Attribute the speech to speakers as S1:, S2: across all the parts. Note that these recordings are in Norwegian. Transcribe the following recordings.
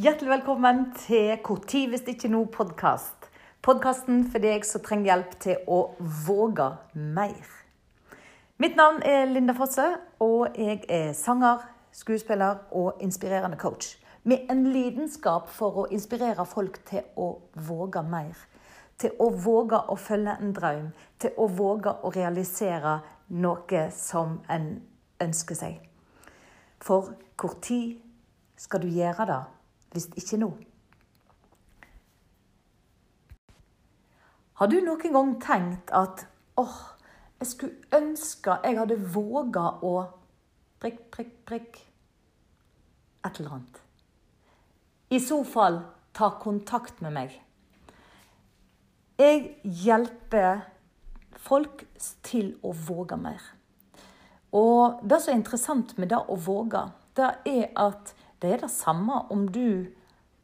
S1: Hjertelig velkommen til Når hvis ikke nå-podkast. Podkasten for deg som trenger hjelp til å våge mer. Mitt navn er Linda Fosse, og jeg er sanger, skuespiller og inspirerende coach. Med en lidenskap for å inspirere folk til å våge mer. Til å våge å følge en drøm. Til å våge å realisere noe som en ønsker seg. For når skal du gjøre det? Hvis ikke nå. Har du noen gang tenkt at åh, jeg skulle ønske jeg hadde våga å prikk, prikk, prikk et eller annet? I så fall, ta kontakt med meg. Jeg hjelper folk til å våge mer. Og det som er interessant med det å våge, det er at det er det samme om du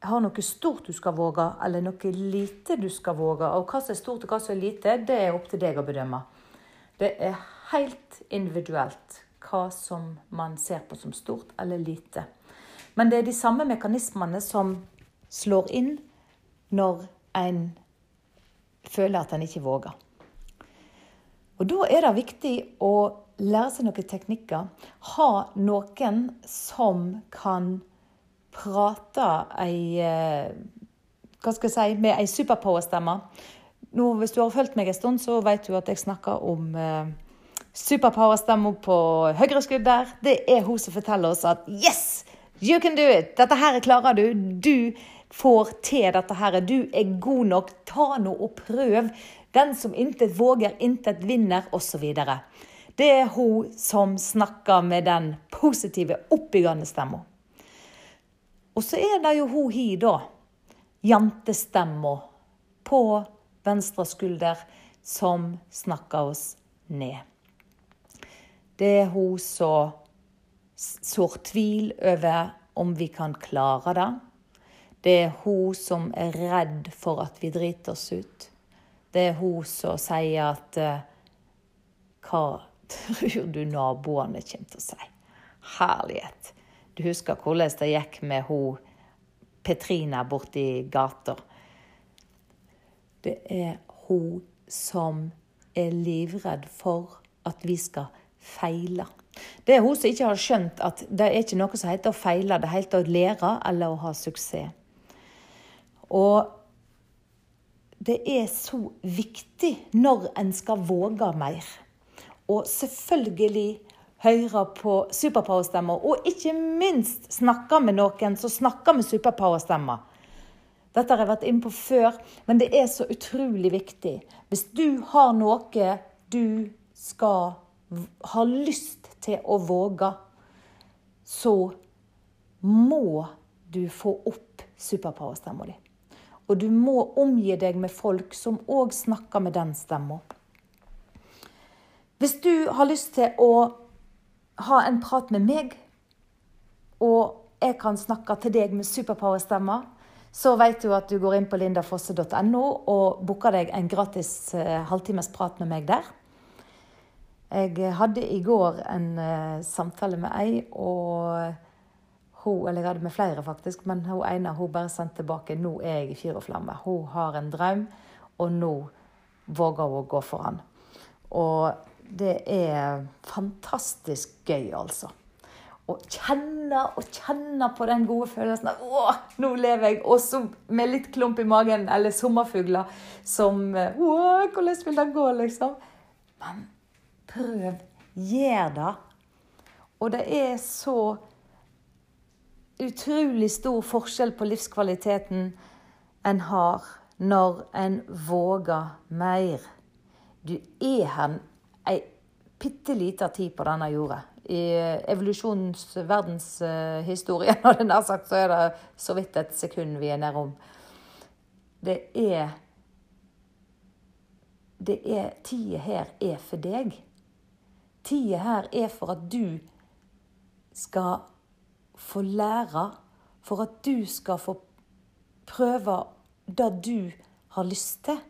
S1: har noe stort du skal våge, eller noe lite du skal våge. Og hva som er stort og hva som er lite, det er opp til deg å bedømme. Det er helt individuelt hva som man ser på som stort eller lite. Men det er de samme mekanismene som slår inn når en føler at en ikke våger. Og Da er det viktig å lære seg noen teknikker. Ha noen som kan prate ei eh, Hva skal jeg si med ei superpower-stemme. Hvis du har fulgt meg en stund, så vet du at jeg snakker om eh, superpower-stemma på høyreskudd der. Det er hun som forteller oss at Yes! You can do it! Dette her klarer du. Du får til dette her. Du er god nok. Ta nå og prøv. Den som intet våger, intet vinner, osv. Det er hun som snakker med den positive, oppbyggende stemma. Og så er det jo hun hi, da. Jentestemma på venstre skulder som snakker oss ned. Det er hun som sår tvil over om vi kan klare det. Det er hun som er redd for at vi driter oss ut. Det er hun som sier at uh, Hva tror du naboene kommer til å si? Herlighet. Du husker hvordan det gikk med hun Petrina borti gata. Det er hun som er livredd for at vi skal feile. Det er hun som ikke har skjønt at det er ikke noe som heter å feile, det heter å lære eller å ha suksess. Og det er så viktig når en skal våge mer. Og selvfølgelig høre på superpower-stemmer, og ikke minst snakke med noen som snakker med superpower-stemmer. Dette har jeg vært inne på før, men det er så utrolig viktig. Hvis du har noe du skal ha lyst til å våge, så må du få opp superpower-stemma di. Og du må omgi deg med folk som òg snakker med den stemma. Hvis du har lyst til å ha en prat med meg, og jeg kan snakke til deg med superpower-stemmer, så vet du at du går inn på lindafosse.no og booker deg en gratis uh, halvtimes prat med meg der. Jeg hadde i går en uh, samtale med ei, og hun, eller jeg hadde med flere faktisk, men hun ene hun bare sendte tilbake 'Nå er jeg i fyr og flamme'. Hun har en drøm, og nå våger hun å gå for han. Og det er fantastisk gøy, altså. Å kjenne og kjenne på den gode følelsen av 'Å, nå lever jeg', og så med litt klump i magen, eller sommerfugler som 'Å, hvordan vil det gå', liksom. Men prøv. Gjør det. Og det er så utrolig stor forskjell på livskvaliteten en har når en våger mer. Du er her ei bitte lita tid på denne jorda. I evolusjonens verdenshistorie, når det nær sagt, så er det så vidt et sekund vi er nedom. Det er Det er Tida her er for deg. Tida her er for at du skal få lære, for at du skal få prøve det du har lyst til.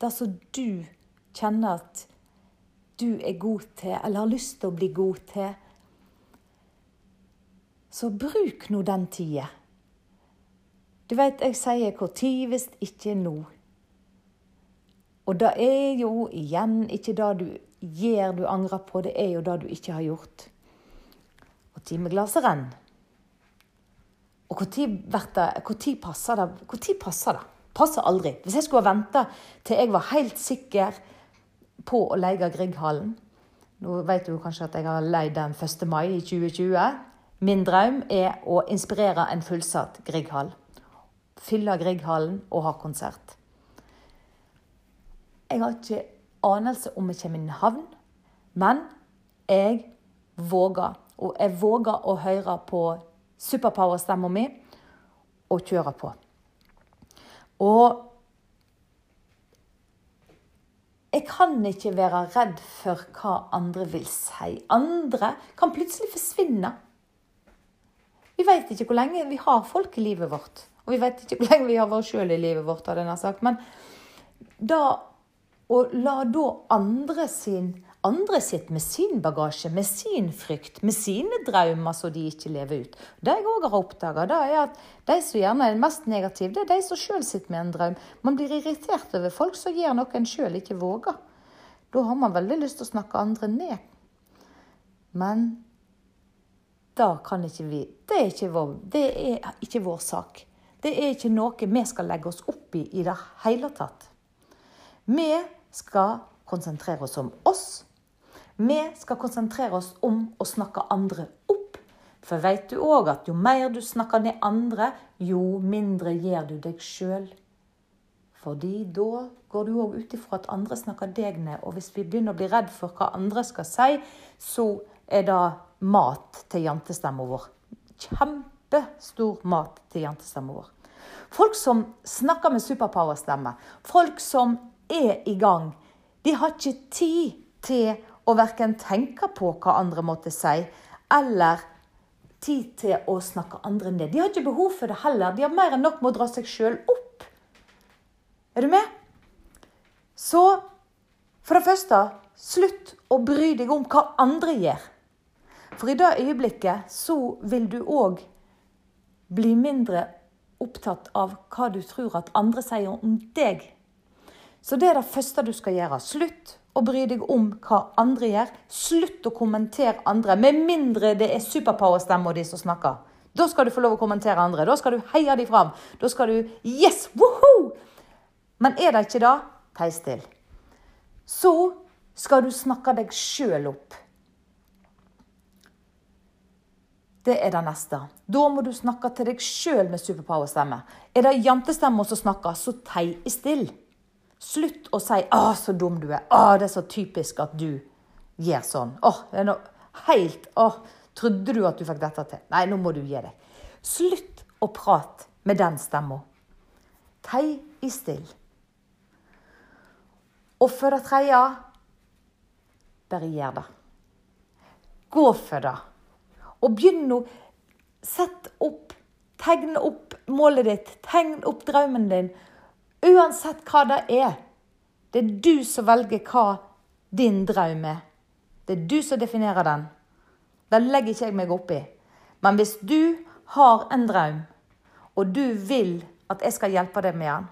S1: Det som du kjenner at du er god til, eller har lyst til å bli god til, så bruk nå den tida. Du vet, jeg sier 'hvor tid hvis ikke nå'. Og det er jo igjen ikke det du gjør du angrer på, det er jo det du ikke har gjort. Og timeglasset renner. Og når passer det? Tid passer det? Passer aldri. Hvis jeg skulle ha venta til jeg var helt sikker på å leie Grieghallen Nå vet du kanskje at jeg har leid den 1. mai i 2020. Min drøm er å inspirere en fullsatt Grieghall. Fylle Grieghallen og ha konsert. Jeg har ikke anelse om jeg kommer i havn, men jeg våger. Og jeg våger å høre på superpower-stemma mi og kjøre på. Og jeg kan ikke være redd for hva andre vil si. Andre kan plutselig forsvinne. Vi vet ikke hvor lenge vi har folk i livet vårt. Og vi vet ikke hvor lenge vi har vært sjøl i livet vårt, hadde jeg sagt. Men da å la da andre sin andre sitter med sin bagasje, med sin frykt, med sine drømmer som de ikke lever ut. Det jeg òg har oppdaga, er at de som gjerne er mest negative, det er de som sjøl sitter med en drøm. Man blir irritert over folk som gjør noe en sjøl ikke våger. Da har man veldig lyst til å snakke andre ned. Men da kan ikke vi Det er ikke vår, det er ikke vår sak. Det er ikke noe vi skal legge oss opp i i det hele tatt. Vi skal konsentrere oss om oss vi skal konsentrere oss om å snakke andre opp. For vet du òg at jo mer du snakker ned andre, jo mindre gjør du deg sjøl. Fordi da går du òg ut ifra at andre snakker deg ned. Og hvis vi begynner å bli redd for hva andre skal si, så er det mat til jentestemma vår. Kjempestor mat til jentestemma vår. Folk som snakker med superpower-stemme, folk som er i gang, de har ikke tid til og verken tenke på hva andre måtte si, eller tid til å snakke andre ned. De har ikke behov for det heller. De har mer enn nok med å dra seg sjøl opp. Er du med? Så for det første, slutt å bry deg om hva andre gjør. For i det øyeblikket så vil du òg bli mindre opptatt av hva du tror at andre sier om deg. Så det er det første du skal gjøre. Slutt å bry deg om hva andre gjør. Slutt å kommentere andre, med mindre det er superpower-stemma di som snakker. Da skal du få lov å kommentere andre. Da skal du heie dem fram. Da skal du Yes! Woho! Men er det ikke det, tei stille. Så skal du snakke deg sjøl opp. Det er det neste. Da må du snakke til deg sjøl med superpower-stemme. Er det jantestemma som snakker, så tei stille. Slutt å si 'Å, så dum du er'. 'Å, det er så typisk at du gjør sånn'. Å, det er noe helt Å, trodde du at du fikk dette til? Nei, nå må du gi deg. Slutt å prate med den stemma. Tei i still. Og for det tredje bare gjør det. Gå for det. Og begynn nå. Sett opp, Tegn opp målet ditt, tegn opp drømmen din. Uansett hva det er. Det er du som velger hva din drøm er. Det er du som definerer den. Det legger ikke jeg meg opp i. Men hvis du har en drøm, og du vil at jeg skal hjelpe deg med den,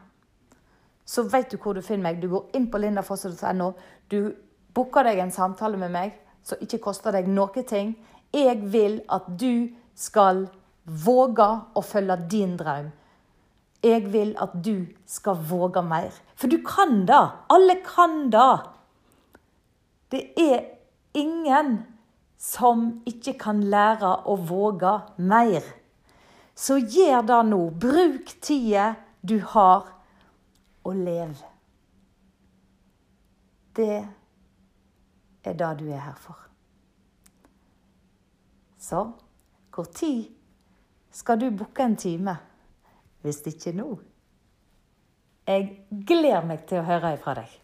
S1: så vet du hvor du finner meg. Du går inn på lindafosse.no. Du booker deg en samtale med meg som ikke koster deg noe ting. Jeg vil at du skal våge å følge din drøm. Jeg vil at du skal våge mer. For du kan det. Alle kan det. Det er ingen som ikke kan lære å våge mer. Så gjør det nå. Bruk tida du har, og lev. Det er det du er her for. Så når skal du booke en time? Hvis ikke nå. Jeg gleder meg til å høre ifra deg.